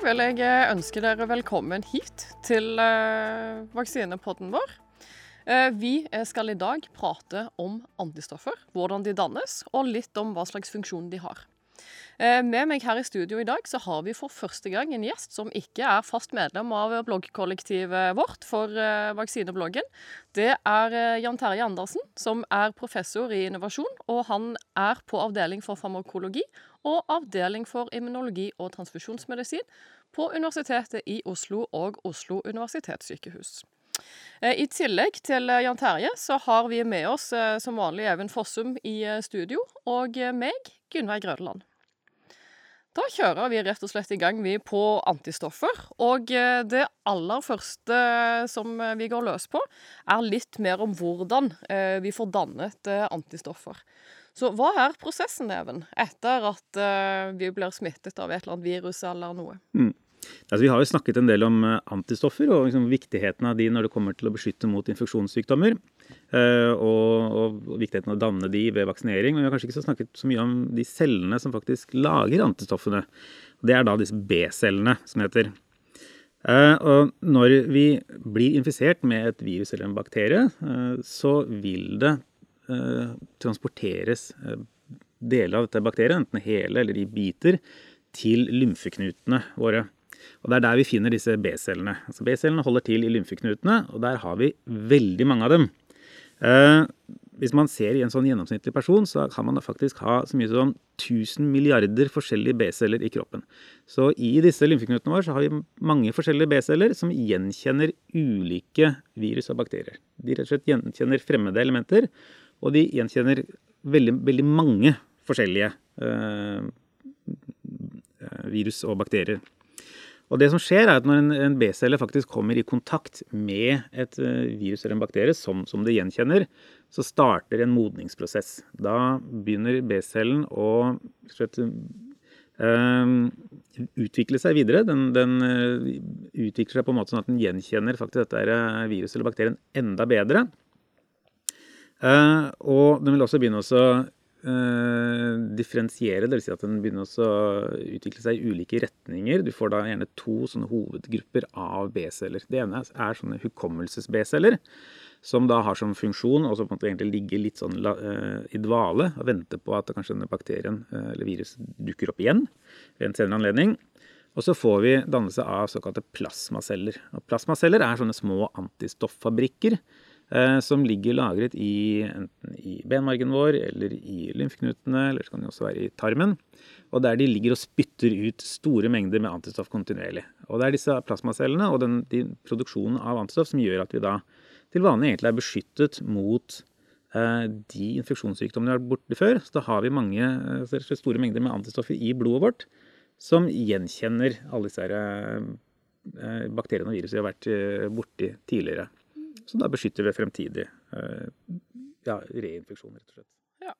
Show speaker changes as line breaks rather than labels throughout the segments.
vil jeg eh, ønske dere velkommen hit til uh, vaksinepodden vår. Uh, vi skal i dag prate om antistoffer, hvordan de dannes, og litt om hva slags funksjon de har. Med meg her i studio i dag så har vi for første gang en gjest som ikke er fast medlem av bloggkollektivet vårt for vaksinebloggen. Det er Jan Terje Andersen, som er professor i innovasjon, og han er på avdeling for farmakologi og avdeling for immunologi og transfusjonsmedisin på Universitetet i Oslo og Oslo universitetssykehus. Eh, I tillegg til Jan Terje så har vi med oss eh, som vanlig Even Fossum i eh, studio, og meg, Gunnveig Grødeland. Da kjører vi rett og slett i gang vi på antistoffer. Og det aller første som vi går løs på, er litt mer om hvordan vi får dannet antistoffer. Så hva er prosessen, Even, etter at uh, vi blir smittet av et eller annet virus eller noe?
Mm. Altså, vi har jo snakket en del om eh, antistoffer og liksom, viktigheten av de når det kommer til å beskytte mot infeksjonssykdommer. Uh, og, og, viktigheten av å danne de ved vaksinering. Men vi har kanskje ikke så snakket så mye om de cellene som faktisk lager antistoffene. Det er da disse B-cellene, som heter. Uh, og når vi blir infisert med et virus eller en bakterie, så vil det transporteres eh, deler av dette bakteriet, enten hele eller i biter, til lymfeknutene våre. Og Det er der vi finner disse B-cellene. Altså B-cellene holder til i lymfeknutene, og der har vi veldig mange av dem. Eh, hvis man ser i en sånn gjennomsnittlig person, så kan man faktisk ha så mye som 1000 milliarder forskjellige B-celler i kroppen. Så i disse lymfeknutene våre så har vi mange forskjellige B-celler som gjenkjenner ulike virus og bakterier. De rett og slett gjenkjenner fremmede elementer og de gjenkjenner veldig, veldig mange forskjellige eh, virus og bakterier. Og det som skjer, er at når en, en B-celle faktisk kommer i kontakt med et uh, virus eller en bakterie som, som, det gjenkjenner, så starter en modningsprosess. Da begynner B-cellen å slett, uh, utvikle seg videre. Den, den uh, utvikler seg på en måte sånn at den gjenkjenner faktisk dette viruset eller bakterien enda bedre. Uh, og den vil også begynne å uh, differensiere, dvs. Si at den begynner å utvikle seg i ulike retninger. Du får da gjerne to sånne hovedgrupper av B-celler. Det ene er sånne hukommelses-B-celler, som da har som funksjon å egentlig ligge litt sånn uh, i dvale og vente på at kanskje denne bakterien eller viruset dukker opp igjen ved en senere anledning. Og så får vi dannelse av såkalte plasmaceller. Og plasmaceller er sånne små antistofffabrikker Eh, som ligger lagret i enten i benmargen vår eller i lymfeknutene, eller så kan det også være i tarmen. Og der de ligger og spytter ut store mengder med antistoff kontinuerlig. Og det er disse plasmacellene og den, de, produksjonen av antistoff som gjør at vi da til vanlig egentlig er beskyttet mot eh, de infeksjonssykdommene vi har vært borte før. Så da har vi mange eh, store mengder med antistoffer i blodet vårt som gjenkjenner alle disse her, eh, bakteriene og virusene vi har vært eh, borti tidligere. Så da beskytter vi fremtidig eh, ja, reinfeksjon, rett og slett.
Ja.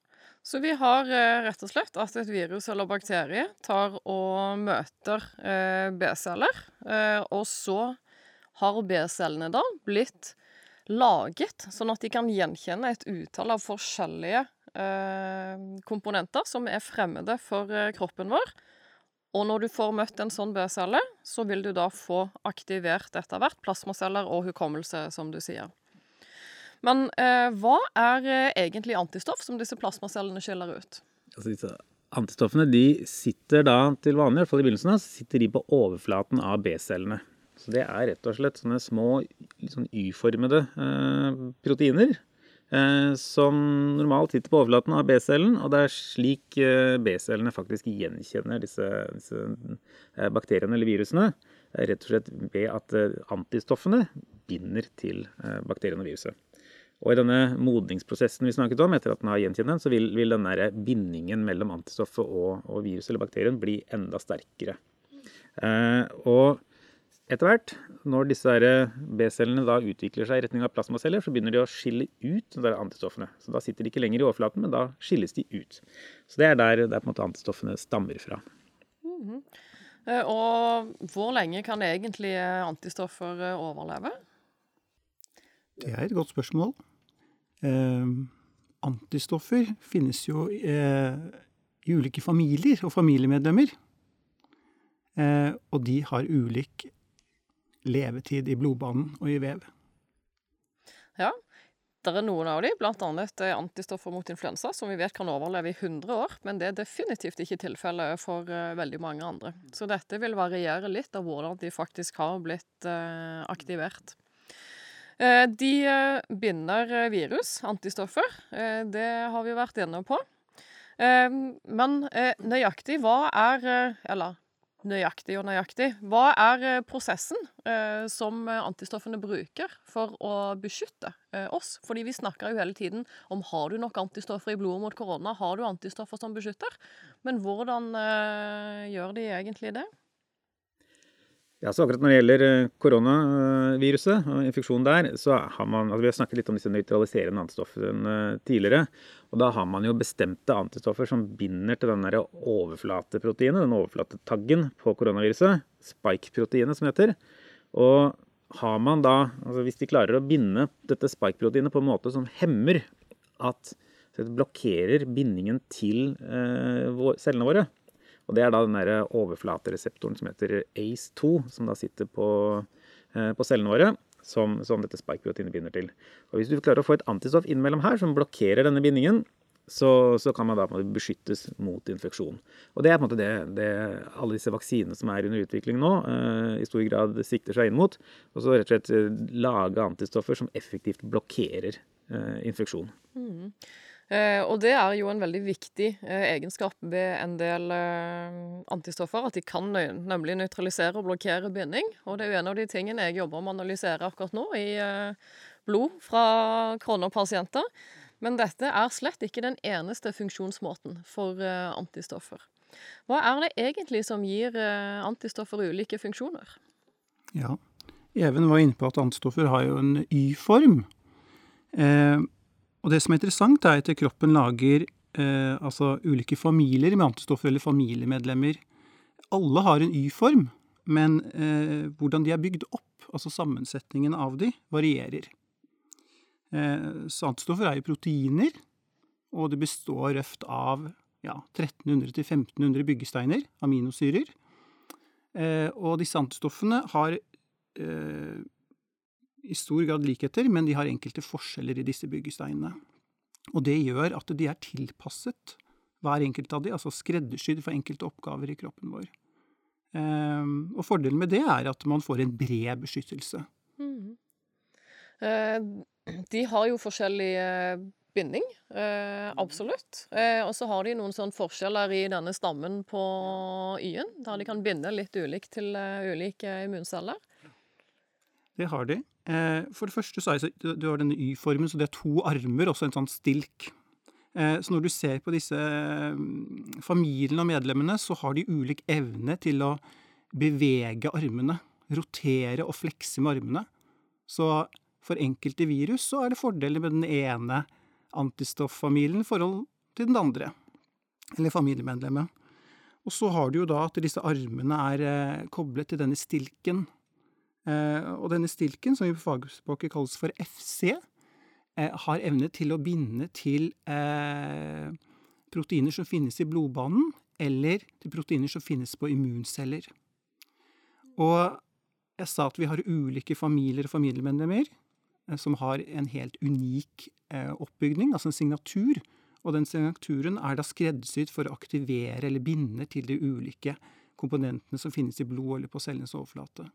Så vi har eh, rett og slett at et virus eller bakterie tar og møter eh, B-celler, og så har B-cellene da blitt laget sånn at de kan gjenkjenne et utall av forskjellige komponenter som er fremmede for kroppen vår. Og når du får møtt en sånn B-celle, så vil du da få aktivert etter hvert plasmaceller og hukommelse, som du sier. Men eh, hva er eh, egentlig antistoff som disse plasmacellene skiller ut?
Altså disse Antistoffene de sitter da til vanlig, i hvert fall i begynnelsen, sitter de på overflaten av B-cellene. Så det er rett og slett sånne små sånn Y-formede eh, proteiner som normalt sitter på overflaten av B-cellen. Og det er slik eh, B-cellene faktisk gjenkjenner disse, disse, eh, bakteriene eller virusene. Rett og slett ved at antistoffene binder til bakteriene og viruset. Og i denne modningsprosessen vi snakket om, etter at den har gjenkjent den, så vil, vil denne bindingen mellom antistoffet og, og viruset eller bakterien bli enda sterkere. Eh, og etter hvert, når disse B-cellene da utvikler seg i retning av plasmaceller, så begynner de å skille ut de antistoffene. Så da sitter de ikke lenger i overflaten, men da skilles de ut. Så det er der, der på en måte antistoffene stammer fra. Mm -hmm.
Og hvor lenge kan egentlig antistoffer eh, overleve?
Det er et godt spørsmål. Eh, antistoffer finnes jo eh, i ulike familier og familiemedlemmer. Eh, og de har ulik levetid i blodbanen og i vev.
Ja. Det er noen av dem, bl.a. antistoffer mot influensa, som vi vet kan overleve i 100 år. Men det er definitivt ikke tilfellet for uh, veldig mange andre. Så dette vil variere litt av hvordan de faktisk har blitt uh, aktivert. Uh, de binder virus, antistoffer. det har vi vært inne på. men nøyaktig hva er Eller nøyaktig og nøyaktig. Hva er eh, prosessen eh, som antistoffene bruker for å beskytte eh, oss? Fordi vi snakker jo hele tiden om har du nok antistoffer i blodet mot korona, har du antistoffer som beskytter? Men hvordan eh, gjør de egentlig det?
Ja, så akkurat Når det gjelder eh, koronaviruset og infeksjonen der, så har man altså Vi har snakket litt om disse nøytraliserende antistoffene tidligere. og Da har man jo bestemte antistoffer som binder til den overflateproteinet, den overflatetaggen på koronaviruset. Spike-proteinet, som heter. Og har man da, altså hvis de klarer å binde dette spike-proteinet på en måte som hemmer at det blokkerer bindingen til eh, cellene våre, og det er da den der overflatereseptoren som heter ACE2, som da sitter på, eh, på cellene våre. Som, som dette spike-proteinet binder til. Og Hvis du klarer å få et antistoff innimellom her som blokkerer denne bindingen, så, så, kan man da beskyttes mot infeksjon. Og Det er på en måte det, det alle disse vaksinene som er under utvikling nå, eh, i stor grad sikter seg inn mot. Og så rett og slett eh, lage antistoffer som effektivt blokkerer eh, infeksjon. Mm.
Eh, og det er jo en veldig viktig eh, egenskap ved en del eh, antistoffer, at de kan nemlig nøytralisere og blokkere binding. Og det er jo en av de tingene jeg jobber med å analysere akkurat nå, i blod fra koronapasienter. Men dette er slett ikke den eneste funksjonsmåten for antistoffer. Hva er det egentlig som gir antistoffer ulike funksjoner?
Ja, Even var inne på at antistoffer har jo en Y-form. Eh, og det som er interessant, er at kroppen lager eh, altså ulike familier med antistoffer, eller familiemedlemmer. Alle har en Y-form, men eh, hvordan de er bygd opp, altså sammensetningen av de, varierer. Eh, så antistoffer er jo proteiner, og det består røft av ja, 1300-1500 byggesteiner, aminosyrer. Eh, og disse antistoffene har eh, i stor grad likheter, men de har enkelte forskjeller i disse byggesteinene. Og det gjør at de er tilpasset hver enkelt av de, altså skreddersydd for enkelte oppgaver i kroppen vår. Um, og fordelen med det er at man får en bred beskyttelse. Mm.
Uh, de har jo forskjellig uh, binding, uh, absolutt. og så har de noen sånne forskjeller i denne stammen på Y-en, der de kan binde litt ulikt til ulike immunceller.
Det har de. Eh, for det første så er det, du har denne Y-formen, så det er to armer, også en sånn stilk. Eh, så når du ser på disse mm, familiene og medlemmene, så har de ulik evne til å bevege armene. Rotere og flekse med armene. Så for enkelte virus så er det fordeler med den ene antistofffamilien i forhold til den andre. Eller familiemedlemmet. Og så har du jo da at disse armene er eh, koblet til denne stilken og denne stilken, som i fagspråket kalles for FC, eh, har evne til å binde til eh, proteiner som finnes i blodbanen, eller til proteiner som finnes på immunceller. Og jeg sa at vi har ulike familier og familiemedlemmer som har en helt unik oppbygning, altså en signatur. Og den signaturen er da skreddersydd for å aktivere eller binde til de ulike komponentene som finnes i blod eller på cellenes overflate.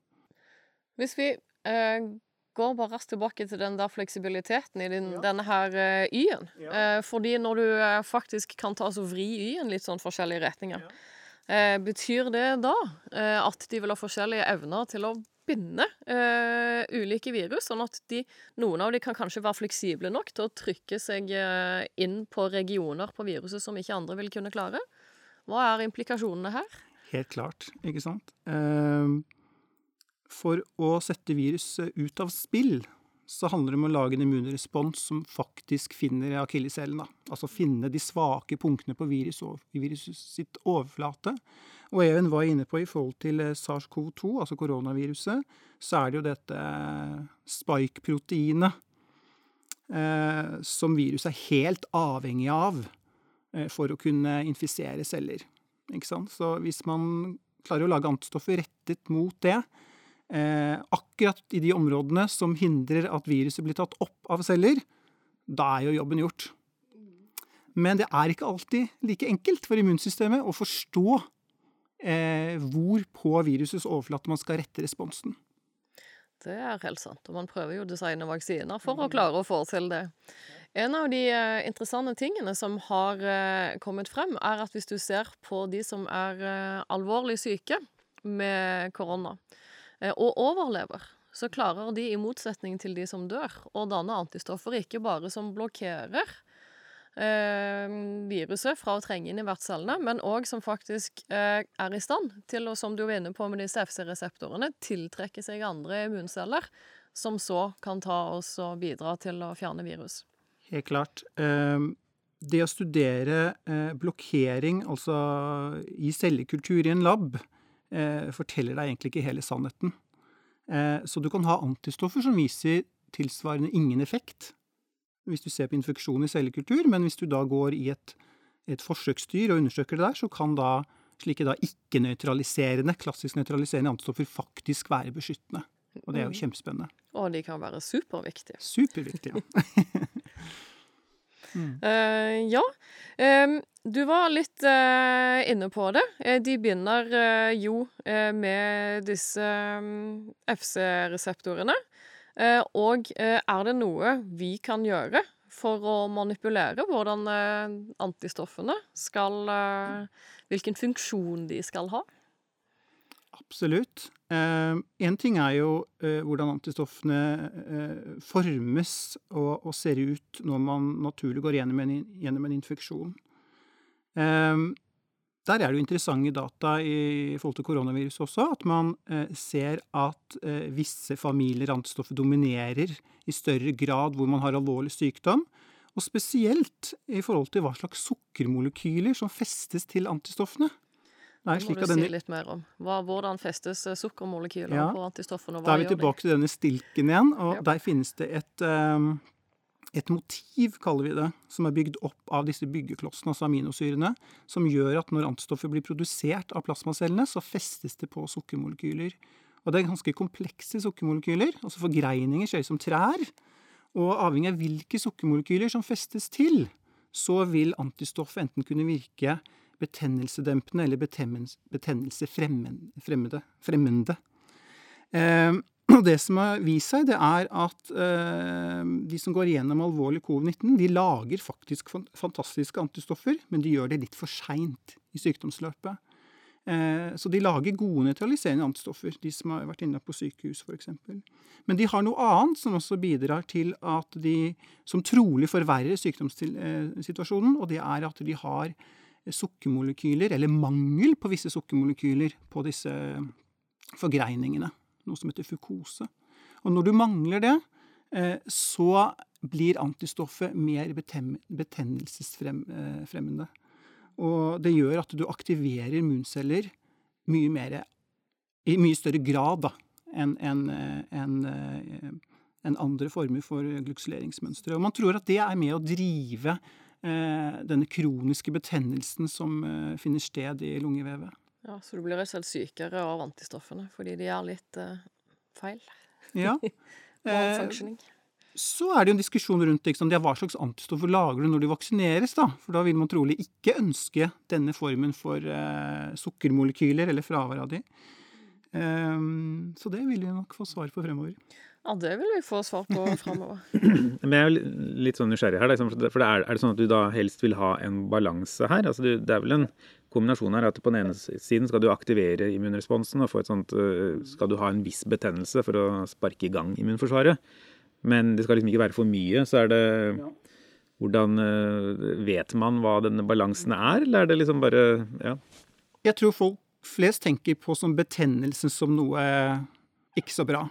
Hvis vi eh, går bare raskt tilbake til den der fleksibiliteten i din, ja. denne her eh, Y-en. Ja. Eh, fordi når du eh, faktisk kan ta og vri Y-en litt sånn forskjellige retninger, ja. Eh, betyr det da eh, at de vil ha forskjellige evner til å binde ulike virus, sånn at de, noen av dem kan kanskje være fleksible nok til å trykke seg inn på regioner på viruset som ikke andre vil kunne klare? Hva er implikasjonene her?
Helt klart, ikke sant. Uh, for å sette viruset ut av spill, så handler det om å lage en immunrespons som faktisk finner akilleshælen. Altså finne de svake punktene på virus, viruset sitt overflate. Og Even var inne på i forhold til eh, SARS-CoV-2, altså koronaviruset, så er det jo dette eh, spike-proteinet eh, som viruset er helt avhengig av eh, for å kunne infisere celler. Ikke sant? Så hvis man klarer å lage antistoffer rettet mot det, eh, akkurat i de områdene som hindrer at viruset blir tatt opp av celler, da er jo jobben gjort. Men det er ikke alltid like enkelt for immunsystemet å forstå eh, hvor på virusets overflate man skal rette responsen.
Det er helt sant. Og man prøver jo å designe vaksiner for å klare å få til det. En av de eh, interessante tingene som har eh, kommet frem, er at hvis du ser på de som er eh, alvorlig syke med korona, og overlever, så klarer de, i motsetning til de som dør, å danne antistoffer ikke bare som blokkerer eh, viruset fra å trenge inn i vertscellene, men òg som faktisk eh, er i stand til å, som du var inne på med disse FC-reseptorene, tiltrekke seg andre immunceller, som så kan ta oss og bidra til å fjerne virus.
Helt klart. Um Det å studere eh, blokkering, altså i cellekultur i en lab, eh, forteller deg egentlig ikke hele sannheten. Eh, Så du kan ha antistoffer som viser tilsvarende ingen effekt hvis du ser på infeksjon i cellekultur, men hvis du da går i et, et forsøksdyr og undersøker det der, så kan da slike da ikke-nøytraliserende, klassisk nøytraliserende antistoffer faktisk være beskyttende. Og det er jo kjempespennende.
Og de kan være superviktige.
Superviktige. Ja.
Eh, ja. Um, du var litt uh, inne på det. Eh, de begynner uh, jo med disse um, FC-reseptorene. Eh, og er det noe vi kan gjøre for å manipulere hvordan antistoffene skal Hvilken funksjon de skal ha?
Absolutt. Én ting er jo eh, hvordan antistoffene eh, formes og, og ser ut når man naturlig går gjennom en, gjennom en infeksjon. Eh, der er det jo interessante data i forhold til koronavirus også, at man eh, ser at eh, visse familier antistoffer dominerer i større grad hvor man har alvorlig sykdom. Og spesielt i forhold til hva slags sukkermolekyler som festes til antistoffene. Er
Det må du
denne
si litt mer om. Hva, hvordan festes eh, sukkermolekyler
Ja.
på antistoffene?
Da er vi
de?
tilbake til denne stilken igjen, og
Ja.
der finnes det et, ehm, et motiv, kaller vi det, som er bygd opp av disse byggeklossene, altså aminosyrene, som gjør at når antistoffer blir produsert av plasmacellene, så festes det på sukkermolekyler. Og det er ganske komplekse sukkermolekyler, altså forgreininger ut som trær, og avhengig av hvilke sukkermolekyler som festes til, så vil antistoffet enten kunne virke betennelsedempende eller betennelsefremmende. fremmende. Eh, og det som har vist seg, det er at eh, de som går igjennom alvorlig covid-19, de lager faktisk fantastiske antistoffer, men de gjør det litt for seint i sykdomsløpet. Eh, så de lager gode nøytraliserende antistoffer, de som har vært inne på sykehus f.eks. Men de har noe annet som også bidrar til at de, som trolig forverrer sykdomssituasjonen, og det er at de har sukkermolekyler, eller mangel på visse sukkermolekyler på disse forgreiningene, noe som heter fukose. Og når du mangler det, eh, så blir antistoffet mer betennelsesfremmende. Og det gjør at du aktiverer immunceller mye mer, i mye større grad enn en, en, eh, andre former for glukseleringsmønstre. Og man tror at det er med å drive eh, denne kroniske betennelsen som eh, finner sted i lungevevet.
Ja, Så du blir jo selv sykere av antistoffene fordi de er litt eh, feil?
Ja. Eh. Så er det jo en diskusjon rundt liksom, det, hva slags antistoffer lager du når de vaksineres. da? For da vil man trolig ikke ønske denne formen for eh, sukkermolekyler, eller fravær av de. Um, så det vil vi nok få svar på fremover.
Ja, det vil vi få svar på framover.
Men jeg er jo litt sånn nysgjerrig her. liksom, For det er, er det sånn at du da helst vil ha en balanse her? Altså det er vel en kombinasjon her at på den ene siden skal du aktivere immunresponsen og få et sånt øh, Skal du ha en viss betennelse for å sparke i gang immunforsvaret. Men det skal liksom ikke være for mye. Så er det Hvordan øh, vet man hva denne balansen er, eller er det liksom bare Ja.
Jeg tror folk flest tenker på som betennelsen som noe ikke så bra.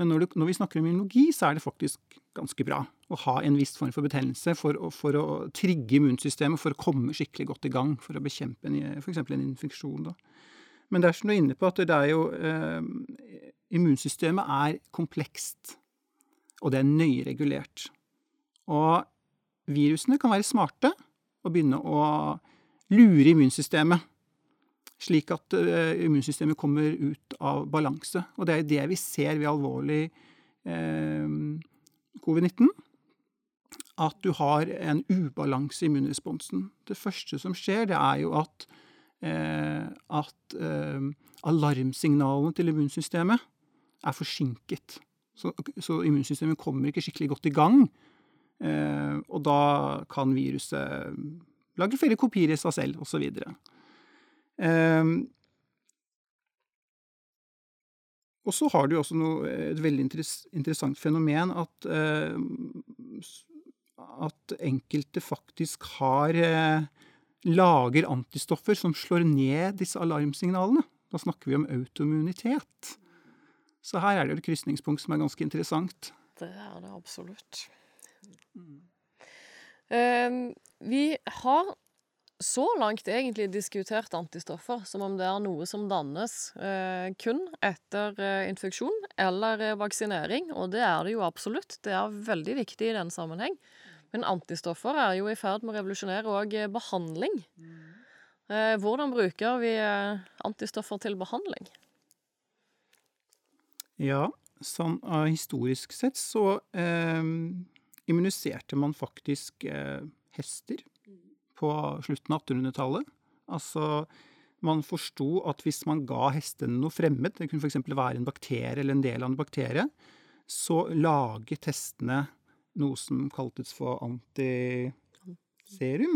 Men når, du, når vi snakker om immunologi, så er det faktisk ganske bra å ha en viss form for betennelse for, å- for å trigge immunsystemet, for å komme skikkelig godt i gang, for å bekjempe f.eks. en infeksjon. Da. Men det er som du er inne på, at det er jo eh, Immunsystemet er komplekst, og det er nøye regulert. Og virusene kan være smarte og begynne å lure immunsystemet slik at uh, immunsystemet kommer ut av balanse. Og det er det vi ser ved alvorlig uh, covid-19. At du har en ubalanse i immunresponsen. Det første som skjer, det er jo at, uh, at alarmsignalene til immunsystemet er forsinket. Så, så, immunsystemet kommer ikke skikkelig godt i gang. og da kan viruset lage flere kopier i seg selv, osv. Um, og så har du også noe, et veldig interessant fenomen at, uh, at enkelte faktisk har uh, lager antistoffer som slår ned disse alarmsignalene. Da snakker vi om autoimmunitet. Så her er det et krysningspunkt som er ganske interessant.
Det er det absolutt. Um, vi har så langt egentlig diskutert antistoffer som om det er noe som dannes eh, kun etter eh, infeksjon eller eh, vaksinering, og det er det jo absolutt. Det er veldig viktig i den sammenheng. Men antistoffer er jo i ferd med å revolusjonere òg eh, behandling. Eh, hvordan bruker vi eh, antistoffer til behandling?
Ja, sånn historisk sett så immuniserte man faktisk hester på slutten av 1800-tallet. Altså, man forsto at hvis man ga hestene noe fremmed, det kunne f.eks. være en bakterie eller en del av en bakterie, så laget hestene noe som kaltes for antiserum,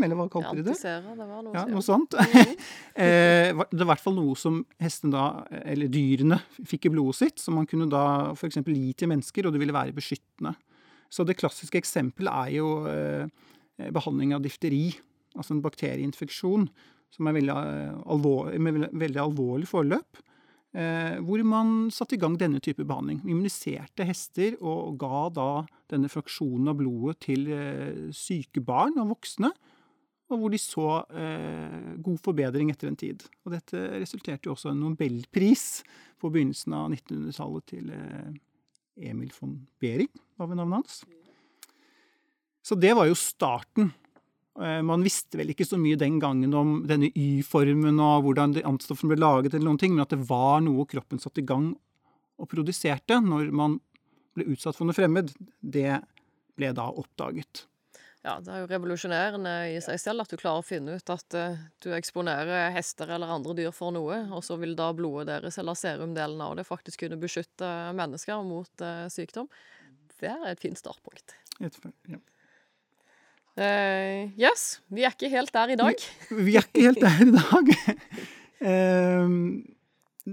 eller hva kalte de det?
Antisera, det var noe,
ja, noe sånt. Mhm. Eh, det var i hvert fall noe som hestene da, eller dyrene, fikk i blodet sitt, som man kunne da f.eks. gi til mennesker, og det ville være beskyttende. Så det klassiske eksempelet er jo eh, behandling av difteri altså en bakterieinfeksjon som er veldig eh, alvorlig, med veldig alvorlig forløp. Eh, hvor man satte i gang denne type behandling. Immuniserte hester og ga da denne fraksjonen av blodet til eh, syke barn og voksne. Og hvor de så god forbedring etter en tid. Og dette resulterte jo også i en nobelpris på begynnelsen av 1900-tallet til Emil von Behring, var vel navnet hans. Så det var jo starten man visste vel ikke så mye den gangen om denne Y-formen og hvordan antistoffene ble laget, eller noen ting, men at det var noe kroppen satte i gang og produserte når man ble utsatt for noe fremmed, det ble da oppdaget.
Ja, det er jo revolusjonerende i seg selv at du klarer å finne ut at uh, du eksponerer hester eller andre dyr for noe, og så vil da blodet deres eller serumdelen av det faktisk kunne beskytte mennesker mot uh, sykdom. Det er et fint startpunkt.
Et, ja.
Uh, yes. Vi er ikke helt der i dag.
Vi, vi er ikke helt der i dag. uh,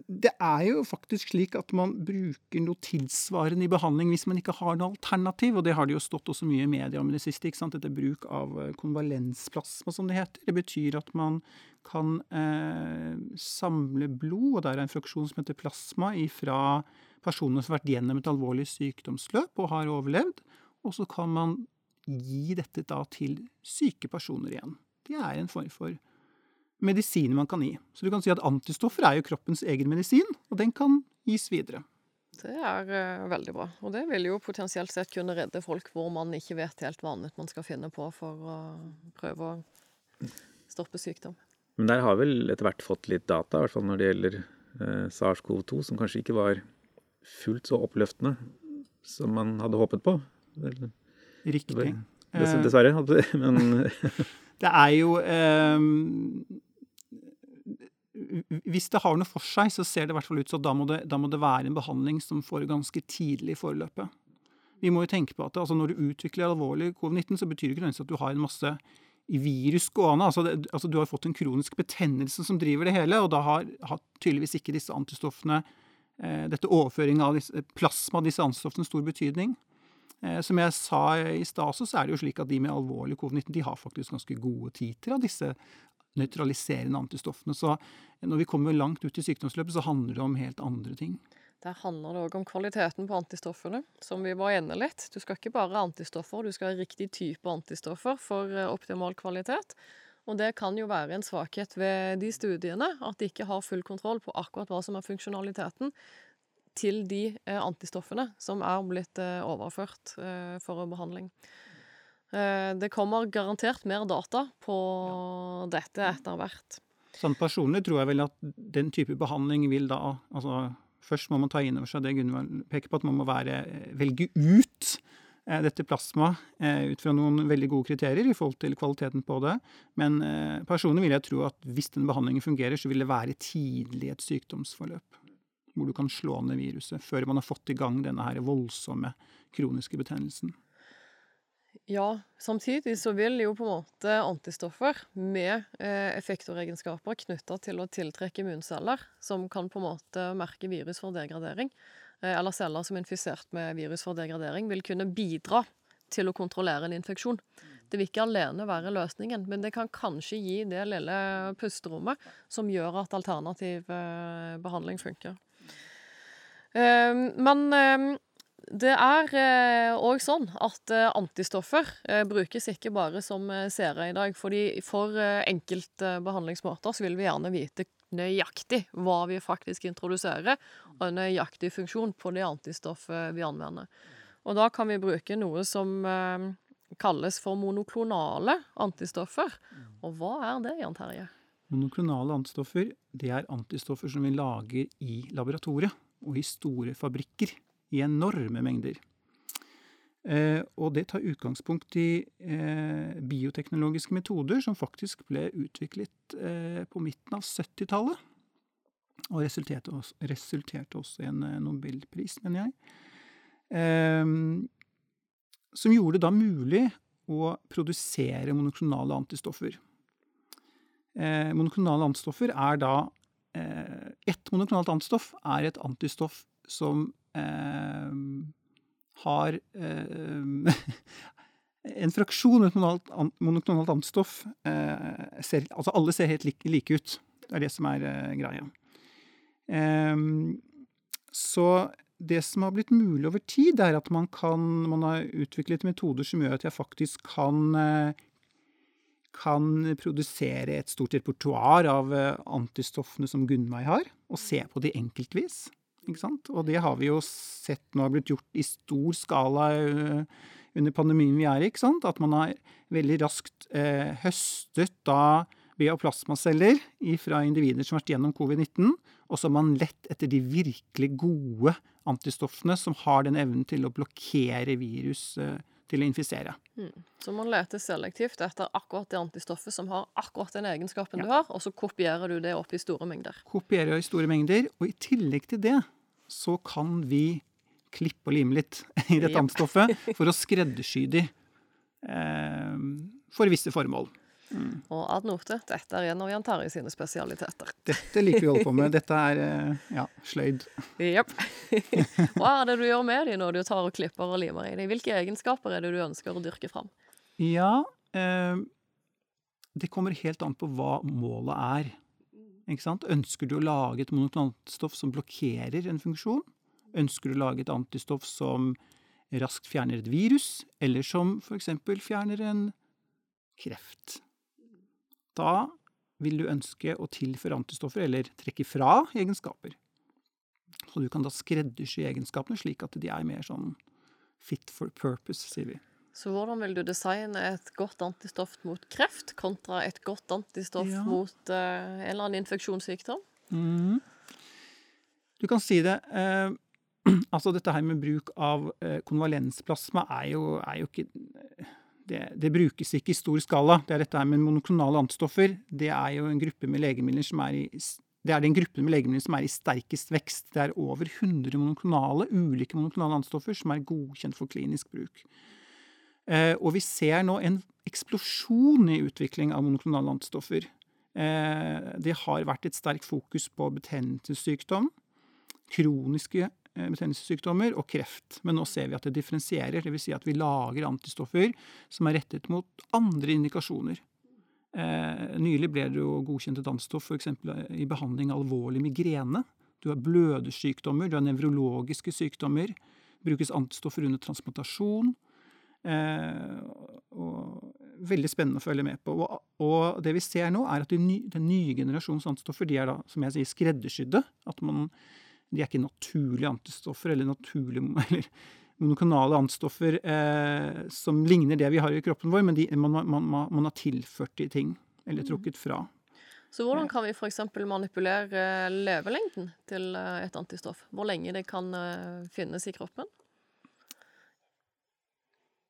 det er jo faktisk slik at man bruker noe tilsvarende i behandling hvis man ikke har noe alternativ, og det har det jo stått også mye i media om i det siste. ikke sant? Dette bruk av eh, konvalensplasma, som det heter. Det betyr at man kan eh, samle blod, og det er en fraksjon som heter plasma, fra personer som har vært gjennom et alvorlig sykdomsløp og har overlevd. Og så kan man gi dette da til syke personer igjen. Det er en form for medisin man kan gi. Så du kan si at antistoffer er jo kroppens egen medisin, og den kan gis videre.
Det er uh, veldig bra. Og det vil jo potensielt sett kunne redde folk hvor man ikke vet helt hva annet man skal finne på for å prøve å stoppe sykdom.
Men der har vel etter hvert fått litt data, i hvert fall når det gjelder uh, SARS-CoV-2, som kanskje ikke var fullt så oppløftende som man hadde håpet på.
Riktig.
Dessverre. Men
Det er jo eh, Hvis det har noe for seg, så ser det i hvert fall ut som da må det, da må det være en behandling som får ganske tidlig i forløpet. Vi må jo tenke på at altså når du utvikler alvorlig covid-19, så betyr det ikke nødvendigvis at du har en masse virus gående. Altså, det, altså, du har fått en kronisk betennelse som driver det hele, og da har, har tydeligvis ikke disse antistoffene eh, dette overføringen av disse, plasma disse antistoffene stor betydning. Eh, som jeg sa i stad, så er det jo slik at de med alvorlig covid-19 de har faktisk ganske gode titer av disse nøytraliserende antistoffene. Så når vi kommer langt ut i sykdomsløpet, så handler det om helt andre ting.
Der handler det òg om kvaliteten på antistoffene, som vi var inne litt. Du skal ikke bare ha antistoffer, du skal ha riktig type antistoffer for eh, optimal kvalitet. Og det kan jo være en svakhet ved de studiene, at de ikke har full kontroll på akkurat hva som er funksjonaliteten til de eh, antistoffene som er blitt eh, overført eh, for behandling. Det kommer garantert mer data på dette etter hvert.
Sånn personlig tror jeg vel at den type behandling vil da altså Først må man ta inn over seg det Gunvald peker på, at man må være, velge ut dette plasma eh, ut fra noen veldig gode kriterier i forhold til kvaliteten på det. Men personlig vil jeg tro at hvis den behandlingen fungerer, så vil det være tidlig et sykdomsforløp. Hvor du kan slå ned viruset før man har fått i gang denne her voldsomme kroniske betennelsen.
Ja, samtidig så vil jo på en måte antistoffer med eh, effektoregenskaper knytta til å tiltrekke immunceller, som kan på en måte merke virus for degradering, eh, eller celler som er infisert med virus for degradering, vil kunne bidra til å kontrollere en infeksjon. Det vil ikke alene være løsningen, men det kan kanskje gi det lille pusterommet som gjør at alternativ eh, behandling funker. Eh, men eh, det er òg eh, sånn at eh, antistoffer eh, brukes ikke bare som seere i dag. fordi For enkelte behandlingsmåter så vil vi gjerne vite nøyaktig hva vi faktisk introduserer, og en nøyaktig funksjon på de antistoffet vi anvender. Og da kan vi bruke noe som eh, kalles for monoklonale antistoffer. Og hva er det, Jan Terje?
Monoklonale antistoffer det er antistoffer som vi lager i laboratoriet og i store fabrikker i enorme mengder. Eh, og det tar utgangspunkt i eh, bioteknologiske metoder som faktisk ble utviklet eh, på midten av 70-tallet. Og resulterte også, resulterte også, i en nobelpris, mener jeg. Som gjorde det da mulig å produsere monoklonale antistoffer. Monoklonale antistoffer er da Ett monoklonalt antistoff er et antistoff som eh, har eh, en fraksjon av et monoklonalt antistoff eh, ser, Altså alle ser helt like, like, ut. Det er det som er eh, greia. Ehm, så det som har blitt mulig over tid, er at man kan Man har utviklet metoder som gjør at jeg faktisk kan eh, kan produsere et stort repertoar av eh, antistoffene som Gunnveig har, og se på de enkeltvis. Og det har vi jo sett nå har blitt gjort i stor skala uh, under pandemien vi er i. At man har veldig raskt eh, høstet da bioplasmaceller fra individer som har vært gjennom covid-19, og så har man lett etter de virkelig gode antistoffene som har den evnen til å blokkere virus eh, til å infisere.
Mm. Så man leter selektivt etter akkurat det antistoffet som har akkurat den egenskapen ja. du har, og så kopierer du det opp i store mengder.
Kopierer i store mengder, og i tillegg til det så kan vi klippe og lime litt i dette antistoffet for å skreddersy de eh, for visse formål.
Mm. Og ad note, dette er en av Jan Terje sine spesialiteter.
Dette liker vi å holde på med. Dette er eh, ja, sløyd.
Jepp. Hva er det du gjør med dem når du tar og klipper og limer i dem? Hvilke egenskaper er det du ønsker å dyrke fram?
Ja, eh, det kommer helt an på hva målet er. Ønsker du å lage et monoklonalstoff som blokkerer en funksjon? Ønsker du å lage et antistoff som raskt fjerner et virus, eller som f.eks. fjerner en kreft? Da vil du ønske å tilføre antistoffer, eller trekke fra egenskaper. Så du kan da skreddersy egenskapene slik at de er mer sånn fit for purpose, sier vi.
Så hvordan vil du designe et godt antistoff mot kreft kontra et godt antistoff ja. mot uh, en eller annen infeksjonssykdom?
Mm. Du kan si det. Uh, altså dette her med bruk av uh, konvalensplasma er jo, er jo ikke det, det, brukes ikke i stor skala. Det er dette her med monoklonale antistoffer. Det er jo en gruppe med legemidler som er i det er den gruppen med legemidler som er i sterkest vekst. Det er over 100 monoklonale, ulike monoklonale antistoffer som er godkjent for klinisk bruk. Eh, og vi ser nå en eksplosjon i utvikling av monoklonale antistoffer. Eh, det har vært et sterkt fokus på betennelsessykdom, kroniske betennelsessykdommer og kreft. Men nå ser vi at det differensierer, dvs. Si at vi lager antistoffer som er rettet mot andre indikasjoner. Eh, nylig ble det jo godkjent et antistoff f.eks. i behandling av alvorlig migrene. Du har blødersykdommer, du har nevrologiske sykdommer. Brukes antistoffer under transplantasjon. Eh, veldig spennende å følge med på. Og, og det vi ser nå, er at de ny, den nye generasjons antistoffer de er da, som jeg sier, skreddersydde. At man, de er ikke naturlige antistoffer eller naturlige eller monokanale antistoffer eh, som ligner det vi har i kroppen vår, men de, man, man, man, man, har tilført de ting, eller mm. trukket fra.
Så hvordan kan vi f.eks. manipulere levelengden til eh, et antistoff? Hvor lenge det kan eh, finnes i kroppen?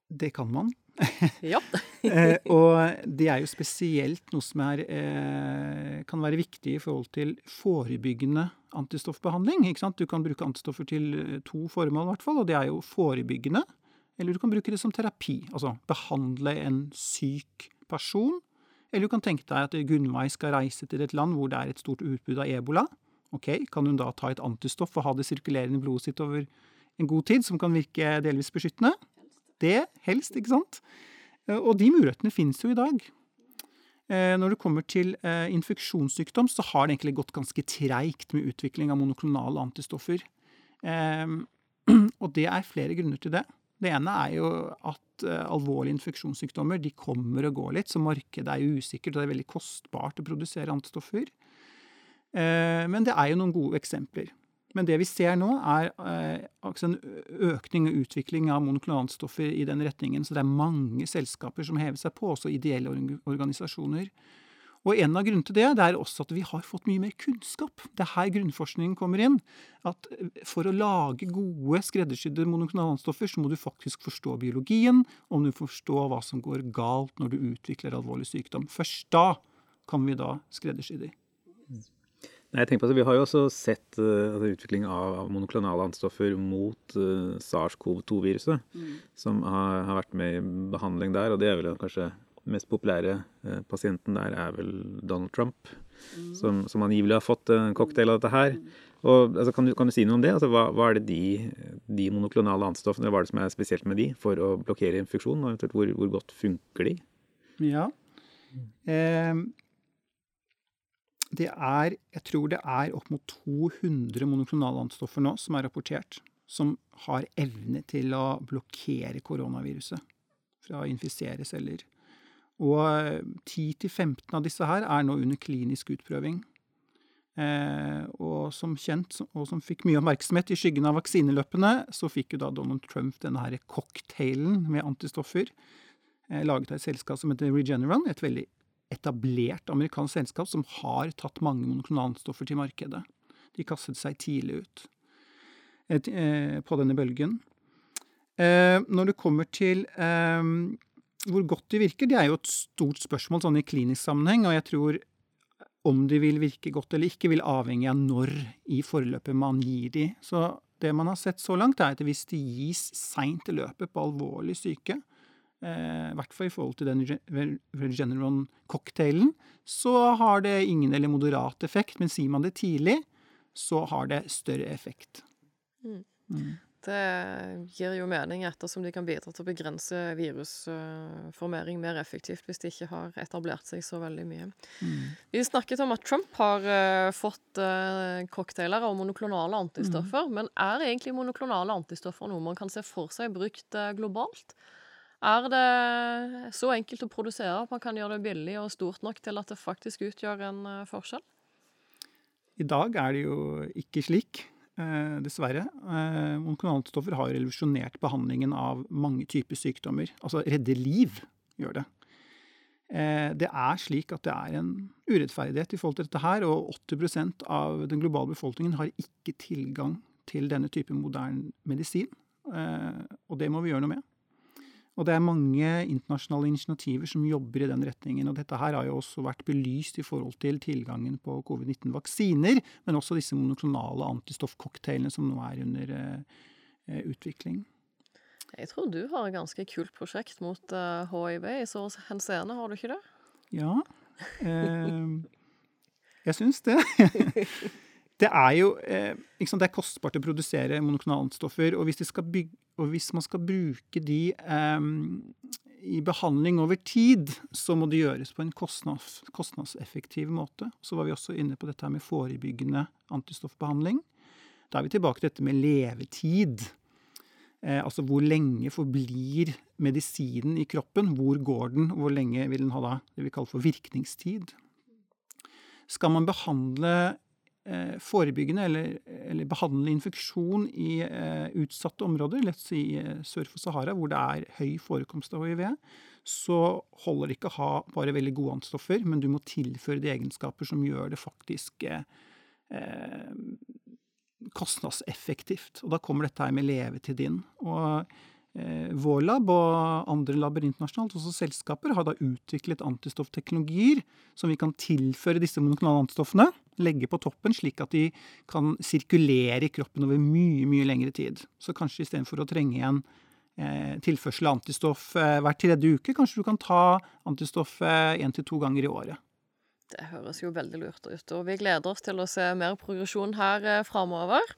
Det kan man.
Ja.
Eh, og det er jo spesielt noe som er, eh, kan være viktig i forhold til forebyggende antistoffbehandling. Du kan bruke antistoffer til eh, to formål, hvert fall, og det er jo forebyggende. Eller du kan bruke det som terapi. Altså behandle en syk person. Eller du kan tenke deg at Gunnveig skal reise til et land hvor det er et stort utbrudd av ebola. Ok, Kan hun da ta et antistoff og ha det sirkulerende i blodet sitt over en god tid, som kan virke delvis beskyttende? Det helst, ikke sant? Eh, Og de mulighetene finnes jo i dag. Eh, Når det kommer til eh, infeksjonssykdom, så har det egentlig gått ganske treigt med utvikling av monoklonale antistoffer. Og det er flere grunner til det. Det ene er jo at alvorlige infeksjonssykdommer de kommer og går litt, så markedet er jo usikkert, og det er veldig kostbart å produsere antistoffer. Men det er jo noen gode eksempler. Men det vi ser nå, er eh, altså en økning og utvikling av monoklonale i den retningen. Så det er mange selskaper som hever seg på, også ideelle organisasjoner. Og en av grunnene til det, det er også at vi har fått mye mer kunnskap. Det er her grunnforskningen kommer inn. At eh, for å lage gode, skreddersydde monoklonale så må du faktisk forstå biologien, og du forstå hva som går galt når du utvikler alvorlig sykdom. Først da kan vi da skreddersy de.
Nei, jeg tenker på at Vi har jo også sett eh, altså, utvikling av, av monoklonale antistoffer mot uh, SARS-CoV-2-viruset, som har, har vært med i behandling der. og det er vel kanskje den mest populære uh, pasienten der er vel Donald Trump, som, som angivelig har fått en cocktail av dette her. Og, altså, kan, du, kan du si noe om det? Altså, hva, hva er det de, de monoklonale antistoffene hva er det som er spesielt med de for å blokkere infeksjon? Og eventuelt hvor, hvor godt funker de?
Ja. Eh, det er Jeg tror det er opp mot 200 monoklonale antistoffer nå som er rapportert, som har evne til å blokkere koronaviruset fra å infisere celler. Og 10-15 av disse her er nå under klinisk utprøving. Eh, og som kjent, og som fikk mye oppmerksomhet i skyggen av vaksineløpene, så fikk jo da Donald Trump denne her cocktailen med antistoffer, eh, laget av et selskap som heter Regeneron, et veldig etablert amerikansk selskap som har tatt mange monoklonalstoffer til markedet. De kastet seg tidlig ut et, eh, på denne bølgen. Eh, når det kommer til eh, hvor godt de virker, det er jo et stort spørsmål sånn i klinisk sammenheng, og jeg tror om de vil virke godt eller ikke, vil avhenge av når i forløpet man gir de. Så det man har sett så langt, er at hvis de gis seint i løpet på alvorlig syke, i hvert fall i forhold til den Re- Regeneron-cocktailen, så har det ingen eller moderat effekt, men sier man det tidlig, så har det større effekt.
Det gir jo mening ettersom de kan bidra til å begrense virusformering mer effektivt hvis de ikke har etablert seg så veldig mye. Vi snakket om at Trump har eh, fått uh, cocktailer av monoklonale antistoffer. Men er egentlig monoklonale antistoffer noe man kan se for seg brukt eh, globalt? Er det så enkelt å produsere at man kan gjøre det billig og stort nok til at det faktisk utgjør en eh, forskjell?
I dag er det jo ikke slik, eh, dessverre. Eh, Monoklonale antistoffer har revolusjonert behandlingen av mange typer sykdommer. Altså redde liv gjør det. Det er slik at det er en urettferdighet i forhold til dette her, og 80% av den globale befolkningen har ikke tilgang til denne type moderne medisin. Og det må vi gjøre noe med. Og det er mange internasjonale initiativer som jobber i den retningen. Og dette her har jo også vært belyst i forhold til tilgangen på covid-19-vaksiner, men også disse monoklonale antistoffcocktailene som nå er under eh, utvikling.
Jeg tror du har et ganske kult prosjekt mot uh, hiv i så henseende, har du ikke det?
Ja. Uh, jeg syns det. Det er jo eh, sant, det er kostbart å produsere monoklonalstoffer. og hvis, og hvis man skal bruke de eh, i behandling over tid, så må det gjøres på en kostnads, kostnadseffektiv måte. Så var vi også inne på dette med forebyggende antistoffbehandling. Da er vi tilbake til dette med levetid. Eh, altså hvor lenge forblir medisinen i kroppen? Hvor går den? Hvor lenge vil den ha da det vi kaller for virkningstid? Skal man behandle eh, forebyggende eller, eller behandle infeksjon i eh, utsatte områder, lett si eh, sør for Sahara, hvor det er høy forekomst av hiv, så holder det ikke å ha bare veldig gode antistoffer, men du må tilføre de egenskaper som gjør det faktisk eh, eh kostnadseffektivt. Og da kommer dette her med levetid inn. Og eh, vår lab og andre laber internasjonalt, også selskaper, har da utviklet antistoffteknologier som vi kan tilføre disse monoklonale antistoffene, legge på toppen, slik at de kan sirkulere i kroppen over mye, mye lengre tid. Så kanskje istedenfor å trenge en eh, tilførsel av antistoff eh, hver tredje uke, kanskje du kan ta antistoff én eh, til to ganger i året.
Det høres jo veldig lurt ut, og vi gleder oss til å se mer progresjon her eh, framover.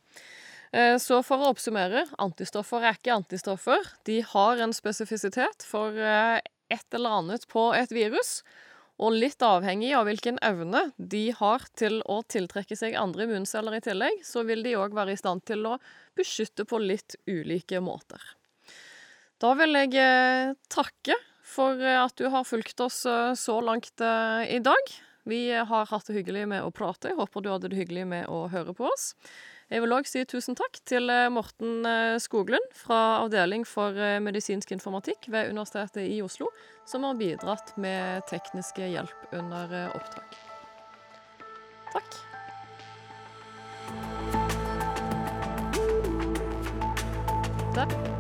Eh, så for å oppsummere, antistoffer er ikke antistoffer. De har en spesifisitet for eh, et eller annet på et virus. Og litt avhengig av hvilken evne de har til å tiltrekke seg andre immunceller i tillegg, så vil de òg være i stand til å beskytte på litt ulike måter. Da vil jeg eh, takke for at du har fulgt oss så langt i dag. Vi har hatt det hyggelig med å prate. Jeg håper du hadde det hyggelig med å høre på oss. Jeg vil òg si tusen takk til eh, Morten eh, Skoglund fra Avdeling for eh, medisinsk informatikk ved Universitetet i Oslo, som har bidratt med tekniske hjelp under opptak. Takk. Der.